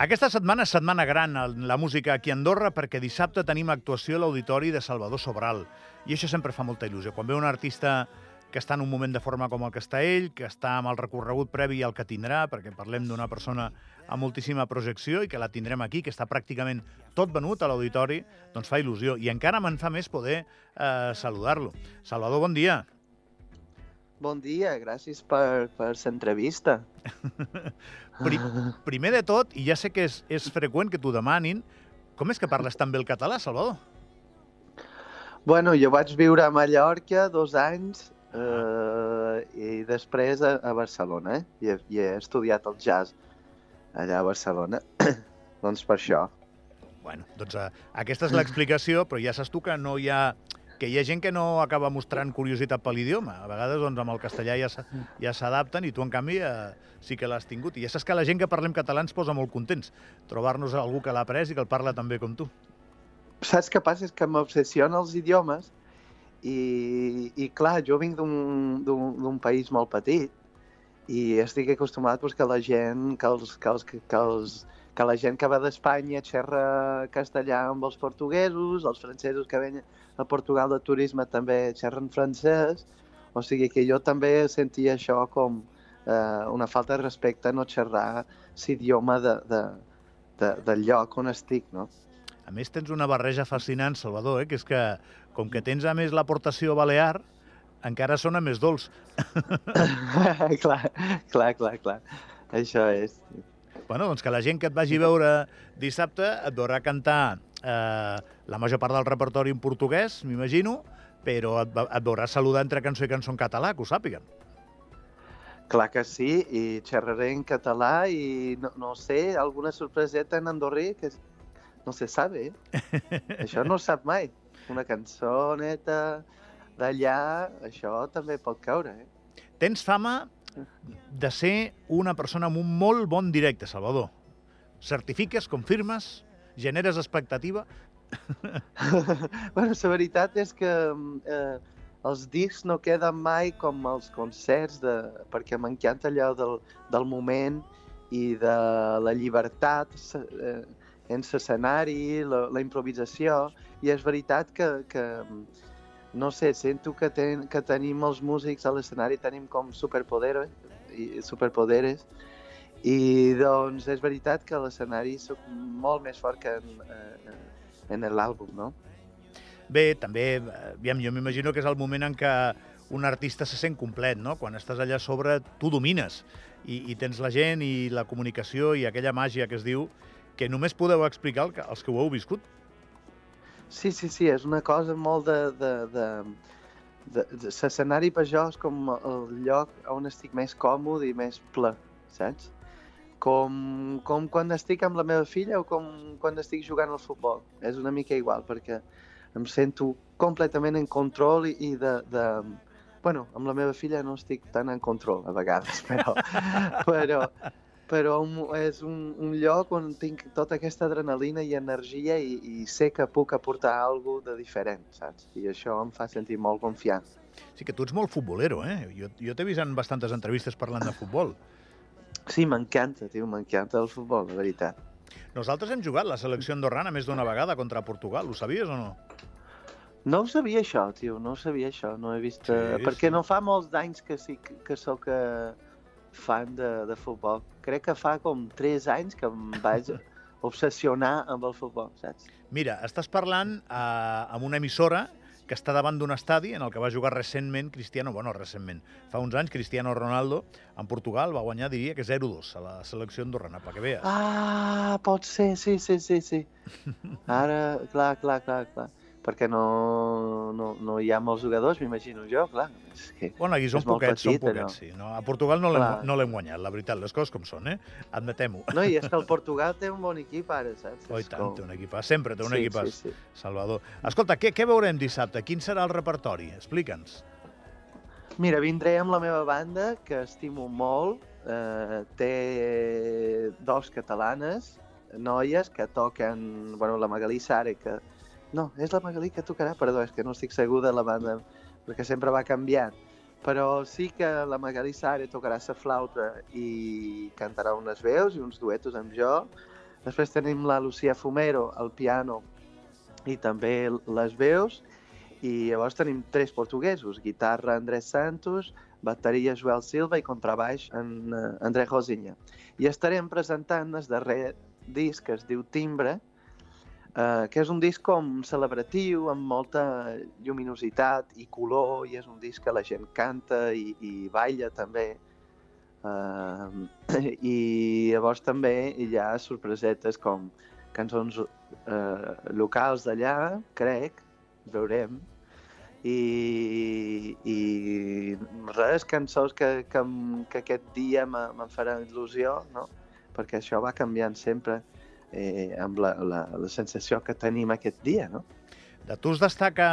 Aquesta setmana és setmana gran en la música aquí a Andorra perquè dissabte tenim actuació a l'Auditori de Salvador Sobral i això sempre fa molta il·lusió. Quan ve un artista que està en un moment de forma com el que està ell, que està amb el recorregut previ al que tindrà, perquè parlem d'una persona amb moltíssima projecció i que la tindrem aquí, que està pràcticament tot venut a l'auditori, doncs fa il·lusió. I encara me'n fa més poder eh, saludar-lo. Salvador, bon dia. Bon dia, gràcies per, per l'entrevista. Pri primer de tot, i ja sé que és, és freqüent que t'ho demanin, com és que parles tan bé el català, Salvador? Bueno, jo vaig viure a Mallorca dos anys eh, i després a, a Barcelona, eh? I, he, I he estudiat el jazz allà a Barcelona. doncs per això. Bueno, doncs uh, aquesta és l'explicació, però ja saps tu que no hi ha que hi ha gent que no acaba mostrant curiositat per l'idioma. A vegades doncs, amb el castellà ja ja s'adapten i tu, en canvi, eh, sí que l'has tingut. I ja saps que la gent que parlem català ens posa molt contents. Trobar-nos algú que l'ha après i que el parla tan bé com tu. Saps què passa? És que m'obsessiona els idiomes i, i clar, jo vinc d'un- país molt petit i estic acostumat pues, que la gent, que, els, que, els, que, els, que la gent que va d'Espanya xerra castellà amb els portuguesos, els francesos que venen a Portugal de turisme també xerren francès, o sigui que jo també sentia això com eh, una falta de respecte no xerrar l'idioma de, de, de, del lloc on estic, no? A més, tens una barreja fascinant, Salvador, eh? que és que, com que tens a més l'aportació balear, encara sona més dolç. clar, clar, clar, clar. Això és. Bueno, doncs que la gent que et vagi a veure dissabte et veurà cantar eh, la major part del repertori en portuguès, m'imagino, però et, et veurà saludar entre cançó i cançó en català, que ho sàpiguen. Clar que sí, i xerraré en català i no, no sé, alguna sorpreseta en andorrí que no se sabe. Eh? això no es sap mai. Una cançoneta d'allà, això també pot caure. Eh? Tens fama de ser una persona amb un molt bon directe, Salvador. Certifiques, confirmes, generes expectativa. bueno, la veritat és que eh, els discs no queden mai com els concerts, de, perquè m'encanta allò del, del moment i de la llibertat eh, en l'escenari, la, la improvisació, i és veritat que, que no sé, sento que, ten, que tenim els músics a l'escenari, tenim com superpoderes, i, superpoderes, i doncs és veritat que l'escenari soc molt més fort que en, eh, en l'àlbum, no? Bé, també, aviam, jo m'imagino que és el moment en què un artista se sent complet, no? Quan estàs allà sobre, tu domines i, i tens la gent i la comunicació i aquella màgia que es diu que només podeu explicar el que, els que ho heu viscut. Sí, sí, sí, és una cosa molt de... de, de, l'escenari per jo és com el lloc on estic més còmode i més ple, saps? Com, com quan estic amb la meva filla o com quan estic jugant al futbol. És una mica igual, perquè em sento completament en control i, i de, de... Bueno, amb la meva filla no estic tan en control a vegades, però, però, però és un, un lloc on tinc tota aquesta adrenalina i energia i, i sé que puc aportar alguna de diferent, saps? I això em fa sentir molt confiant. Sí que tu ets molt futbolero, eh? Jo, jo t'he vist en bastantes entrevistes parlant de futbol. Sí, m'encanta, tio, m'encanta el futbol, la veritat. Nosaltres hem jugat la selecció andorrana més d'una vegada contra Portugal, ho sabies o no? No ho sabia això, tio, no ho sabia això, no he vist... Sí, eh, perquè sí. no fa molts d'anys que sí que, que sóc eh, fan de, de futbol. Crec que fa com 3 anys que em vaig obsessionar amb el futbol, saps? Mira, estàs parlant eh, amb una emissora que està davant d'un estadi en el que va jugar recentment Cristiano, bueno, recentment, fa uns anys Cristiano Ronaldo, en Portugal va guanyar, diria que 0-2 a la selecció andorrana, perquè veus. Ah, pot ser, sí, sí, sí, sí. Ara, clar, clar, clar, clar. Perquè no, no, no hi ha molts jugadors, m'imagino jo, clar. És que... Bueno, aquí són poquets, són petit, allò. poquets, sí. No, a Portugal no l'hem no guanyat, la veritat, les coses com són, eh? Admetem-ho. No, i és que el Portugal té un bon equip ara, saps? Oh, i tant, com- té un equipàs, sempre té un sí, equipàs, Sí, sí. Salvador. Escolta, què, què veurem dissabte? Quin serà el repertori? Explica'ns. Mira, vindré amb la meva banda, que estimo molt. Eh, té dos catalanes, noies, que toquen... Bueno, la Magalí Sare, que, No, és la Magalí que tocarà, perdó, és que no estic segur de la banda, perquè sempre va canviant. Però sí que la Magalí Sare tocarà la flauta i cantarà unes veus i uns duetos amb jo. Després tenim la Lucía Fumero al piano i també les veus. I llavors tenim tres portuguesos, guitarra Andrés Santos, bateria Joel Silva i contrabaix en uh, André Rosinha. I estarem presentant el darrer disc que es diu Timbre, eh, que és un disc com celebratiu, amb molta lluminositat i color, i és un disc que la gent canta i, i balla també. Uh, I llavors també hi ha sorpresetes com cançons uh, locals d'allà, crec, veurem, i, i res, cançons que, que, que aquest dia me'n faran il·lusió, no? perquè això va canviant sempre eh, amb la, la, la sensació que tenim aquest dia, no? De tu es destaca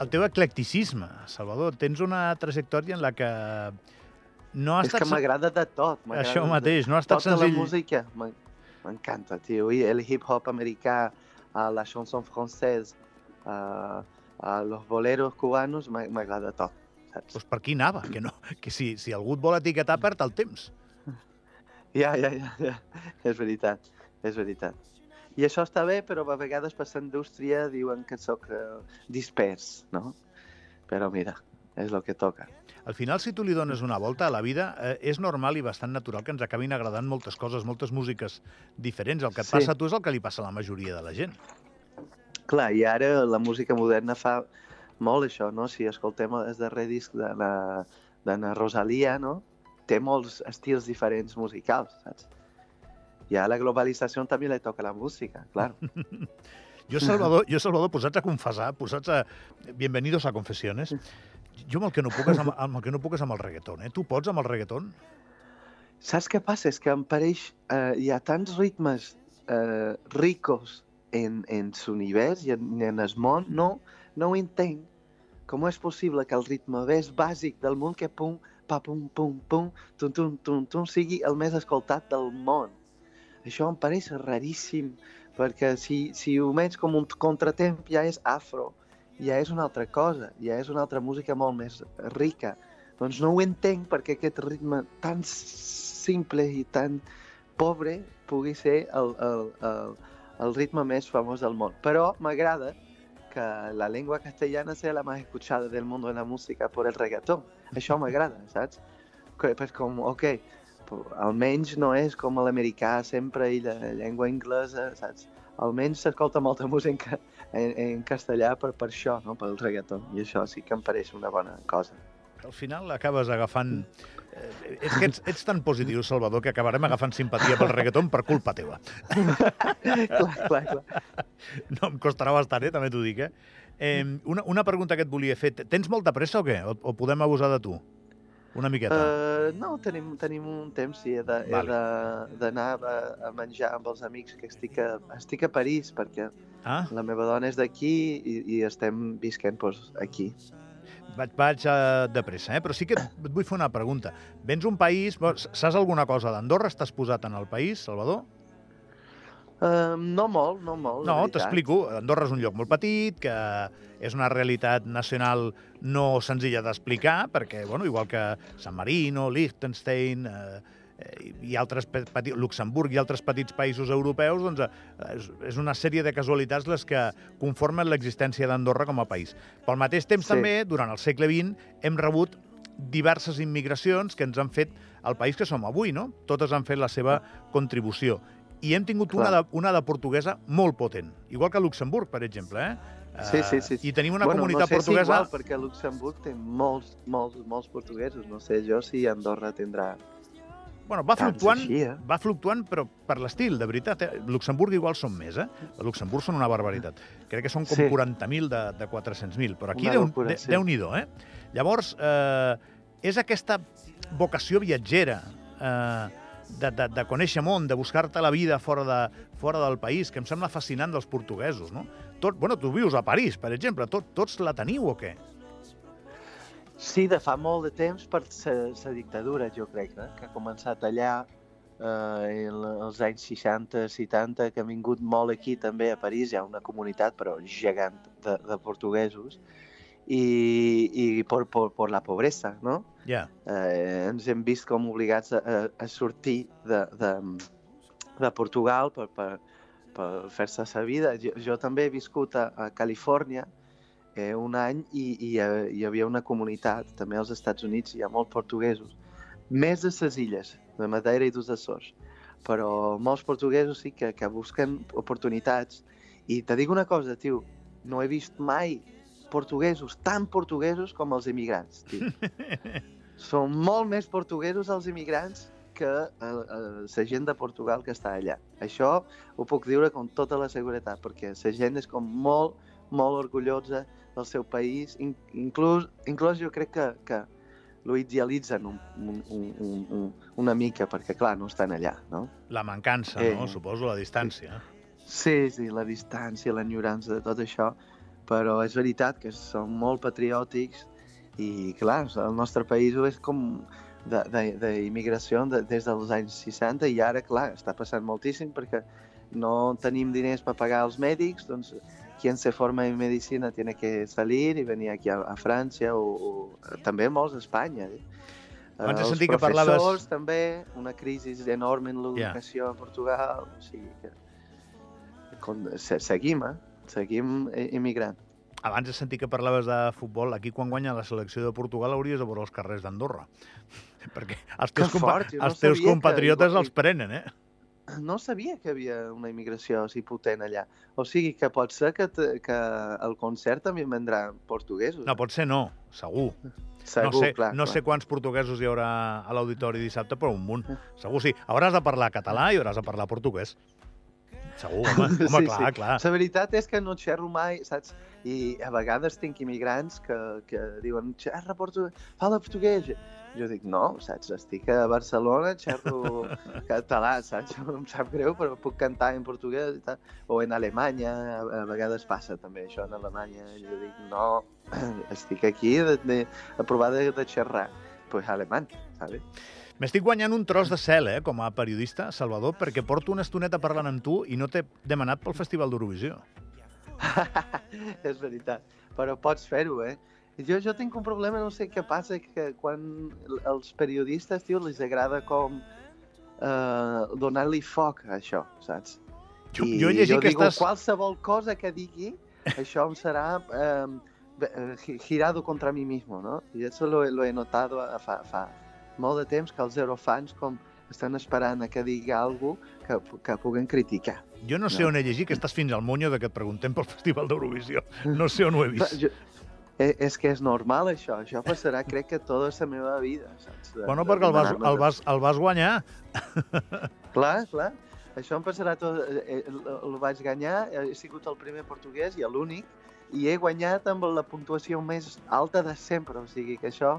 el teu eclecticisme, Salvador. Tens una trajectòria en la que no ha És estat... que m'agrada de tot. Això mateix, no ha estat tota senzill. la música m'en- m'encanta, tio. I el hip-hop americà, a la chanson française, a, a los boleros cubanos, m'a- m'agrada tot, saps? Doncs per aquí anava, que, no, que si, si algú et vol etiquetar perd el temps. Ja, ja, ja, ja. És veritat, és veritat. I això està bé, però a vegades per la indústria diuen que sóc uh, dispers, no? Però mira, és el que toca. Al final, si tu li dones una volta a la vida, eh, és normal i bastant natural que ens acabin agradant moltes coses, moltes músiques diferents. El que et Sí. passa a tu és el que li passa a la majoria de la gent. Clar, i ara la música moderna fa molt això, no? Si escoltem el darrer disc de la, de la Rosalia, no? Té molts estils diferents musicals, saps? I a la globalització també li toca la música, clar. Jo, Salvador, jo, Salvador, posats a confessar, posats a... Bienvenidos a confessiones. Jo amb el que no puc és amb, amb el que no puc és amb el reggaeton, eh? Tu pots amb el reggaeton? Saps què passa? És que em pareix... Eh, hi ha tants ritmes eh, ricos en, en l'univers i en, en el món, no, no ho entenc. Com és possible que el ritme més bàsic del món, que pum, pa, pum, pum, pum, tum, tum, tum, tum, sigui el més escoltat del món? Això em pareix raríssim, perquè si, si ho mets com un contratemp ja és afro, ja és una altra cosa, ja és una altra música molt més rica. Doncs no ho entenc perquè aquest ritme tan simple i tan pobre pugui ser el, el, el, el ritme més famós del món. Però m'agrada que la llengua castellana sea la más escuchada del mundo de la música por el reggaetón. Això m'agrada, saps? Pues com, ok, almenys no és com l'americà sempre i la llengua anglesa, saps? Almenys s'escolta molta música en, en castellà per, per això, no? pel reggaeton. I això sí que em pareix una bona cosa. Al final acabes agafant... Eh, és que ets, ets tan positiu, Salvador, que acabarem agafant simpatia pel reggaeton per culpa teva. clar, clar, clar. No, em costarà bastant, eh? també t'ho dic. Eh? Eh, una, una pregunta que et volia fer. Tens molta pressa o què? O, o podem abusar de tu? Una miqueta. Uh, no, tenim, tenim un temps, sí, he he Vale. d'anar a, a menjar amb els amics, que estic a, estic a París, perquè Ah, la meva dona és d'aquí i, i estem visquent pues, aquí. vaig, vaig uh, de pressa, eh? però sí que et, vull fer una pregunta. Vens un país... Saps alguna cosa d'Andorra? Estàs posat en el país, Salvador? Uh, no molt, no molt, No, t'explico. Andorra és un lloc molt petit, que és una realitat nacional no senzilla d'explicar, perquè, bueno, igual que San Marino, Liechtenstein, eh, i altres pe- petits, Luxemburg i altres petits països europeus, doncs eh, és, és una sèrie de casualitats les que conformen l'existència d'Andorra com a país. Pel mateix temps, Sí. també, durant el segle XX, hem rebut diverses immigracions que ens han fet el país que som avui, no? Totes han fet la seva contribució. I hem tingut una de, una de portuguesa molt potent, igual que Luxemburg, per exemple. Eh? Sí, sí, sí. I tenim una bueno, comunitat no sé portuguesa... Si igual, perquè Luxemburg té molts, molts, molts portuguesos. No sé jo si Andorra tindrà... Bueno, va tants fluctuant, així, eh? va fluctuant, però per l'estil, de veritat. Eh? Luxemburg igual són més, eh? A Luxemburg són una barbaritat. Crec que són com Sí. 40.000 de, de 400.000, però aquí déu, locura, de, sí. Déu-n'hi-do, eh? Llavors, eh, és aquesta vocació viatgera eh, de, de, de conèixer món, de buscar-te la vida fora, de, fora del país, que em sembla fascinant dels portuguesos, no? Tot, bueno, tu vius a París, per exemple, tot, tots la teniu o què? Sí, de fa molt de temps per la dictadura, jo crec, eh? que ha començat allà eh, el- els anys 60, 70, que han vingut molt aquí també a París, hi ha una comunitat però gegant de, de portuguesos, i, i per, per, per la pobresa, no? Ja. eh, ens hem vist com obligats a, a, sortir de, de, de Portugal per, per, per fer-se sa vida. Jo, jo també he viscut a, a Califòrnia eh, un any i, i hi, ha- hi havia una comunitat, també als Estats Units hi ha molts portuguesos, més de les illes, de Madeira i dels Açores, però molts portuguesos sí que, que busquen oportunitats. I te dic una cosa, tio, no he vist mai portuguesos tan portuguesos com els emigrants, tio. Són molt més portuguesos els immigrants que eh, eh, la gent de Portugal que està allà. Això ho puc dir amb tota la seguretat, perquè la gent és com molt, molt orgullosa del seu país, in, inclús, inclús jo crec que, que lo idealitzen un, un, un, un, un, una mica, perquè clar, no estan allà, no? La mancança, Eh, no? Suposo, la distància. Sí, sí, la distància, l'enyorança de tot això, però és veritat que són molt patriòtics i, clar, el nostre país és com de- de- d'immigració de, des dels anys 60 i ara, clar, està passant moltíssim perquè no tenim diners per pagar els mèdics, doncs quien se forma en medicina tiene que salir i venir aquí a, a França o, o també molts a Espanya. Eh? Abans he els sentit que parlaves- també, una crisi enorme en l'educació a Portugal, o sigui que seguim, eh? Seguim eh, immigrant. Abans he sentit que parlaves de futbol. Aquí, quan guanya la selecció de Portugal, hauries de veure els carrers d'Andorra. Perquè els teus, Que fort, no els teus que- compatriotes igual- els prenen, eh? No sabia que hi havia una immigració així potent allà. O sigui que pot ser que, que el concert també en vendran portuguesos. No, pot ser no, segur. Segur, no sé, clar, no clar. sé quants portuguesos hi haurà a l'auditori dissabte, però un munt. Segur sí. Hauràs de parlar català i hauràs de parlar portuguès. Segur, home, home Sí, clar, sí. clar. La veritat és que no xerro mai, saps? I a vegades tinc immigrants que, que diuen xerra portuguès, parla portuguès. Jo dic, no, saps? Estic a Barcelona, xerro català, saps? Em sap greu, però puc cantar en portuguès i tal. O en Alemanya, a, a vegades passa també això en Alemanya. Jo dic, no, estic aquí de, de, a provar de, de xerrar. Pues alemany, saps? M'estic guanyant un tros de cel, eh, com a periodista, Salvador, perquè porto una estoneta parlant amb tu i no t'he demanat pel Festival d'Eurovisió. és veritat, però pots fer-ho, eh? Jo, jo tinc un problema, no sé què passa, que quan els periodistes, tio, els agrada com eh, donar-li foc a això, saps? Jo, jo he llegit jo que digo, estàs... qualsevol cosa que digui, això em serà eh, eh, gi- girado contra mi mismo, ¿no? I eso lo, he- lo he notado a, fa, fa molt de temps que els eurofans com estan esperant a que digui alguna que, que puguen criticar. Jo no sé No. on he llegit que estàs fins al monyo de que et preguntem pel Festival d'Eurovisió. No sé on ho he vist. Jo, eh, és que és normal, això. Això passarà, crec que tota la meva vida, saps? De, Bueno, perquè el vas, el, vas, el vas guanyar. Clar, clar. Això em passarà tot... eh, eh, el vaig guanyar, he sigut el primer portuguès i l'únic, i he guanyat amb la puntuació més alta de sempre, o sigui que això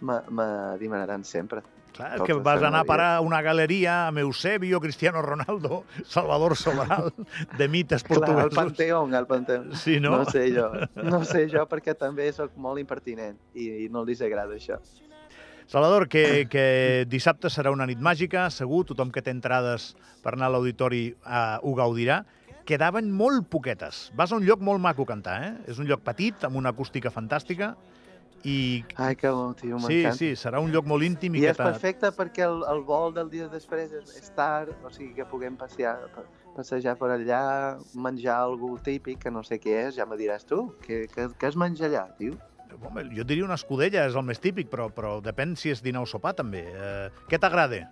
me, me demanaran sempre. Clar, que vas anar a parar a una galeria amb Eusebio, Cristiano Ronaldo, Salvador Sobral, de mites Clar, al portuguesos. Panteón, al Panteón. Sí, no? No sé jo, no sé jo perquè també sóc molt impertinent i, i no els agrada això. Salvador, que, que dissabte serà una nit màgica, segur, tothom que té entrades per anar a l'auditori eh, ho gaudirà. Quedaven molt poquetes. Vas a un lloc molt maco a cantar, eh? És un lloc petit, amb una acústica fantàstica, i Ai, que bo, tio, sí, m'encanta. sí, serà un lloc molt íntim i, I és t'ha- perfecte perquè el, el vol del dia després és, és tard, o sigui que puguem passejar, pa- passejar per allà, menjar algú típic, que no sé què és, ja me diràs tu. Què, què, què es menja allà, tio? Home, jo diria una escudella, és el més típic, però, però depèn si és dinar o sopar, també. Eh, què t'agrada?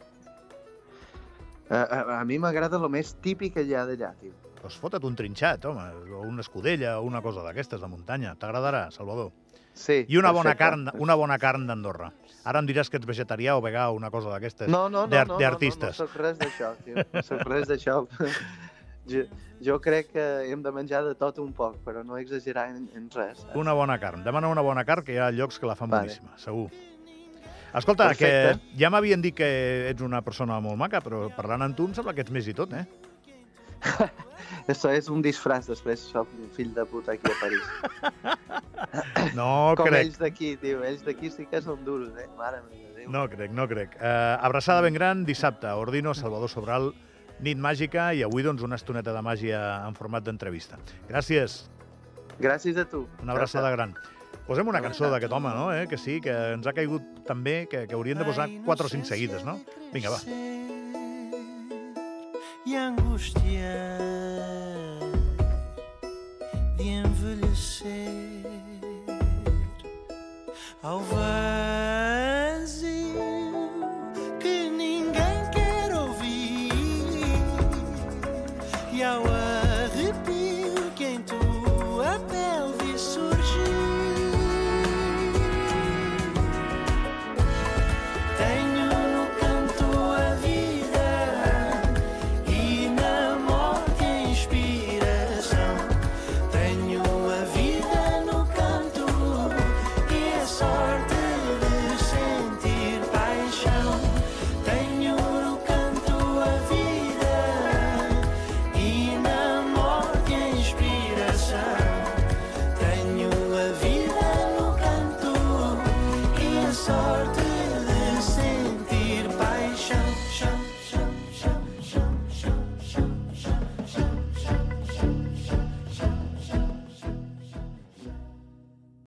A, a, a mi m'agrada el més típic ha d'allà, tio. Doncs fota't un trinxat, home, o una escudella, o una cosa d'aquestes de muntanya. T'agradarà, Salvador. Sí, I una bona perfecte. carn, una bona carn d'Andorra. Ara em diràs que ets vegetarià o vegà o una cosa d'aquestes. No, no, no, d'ar- no, no, no, d'artistes. no, soc res d'això, tio. No soc res d'això. jo, jo crec que hem de menjar de tot un poc, però no exagerar en, en res. saps? Una bona carn. Demana una bona carn, que hi ha llocs que la fan Vale. boníssima, segur. Escolta, Perfecte. que ja m'havien dit que ets una persona molt maca, però parlant amb tu em sembla que ets més i tot, eh? Això és un disfraç, després soc un fill de puta aquí a París. No Com crec. ells d'aquí, tio. Ells d'aquí sí que són duros, eh? Mare meva, Déu. No crec, no crec. Uh, abraçada ben gran, dissabte, Ordino, Salvador Sobral, nit màgica i avui doncs una estoneta de màgia en format d'entrevista. Gràcies, Gràcies a tu. una abraçada gran. Posem una cançó d'aquest home, no? Eh? Que sí, que ens ha caigut tan bé que, que hauríem de posar 4 o 5 seguides, no? Vinga, va. Y angustiar. over.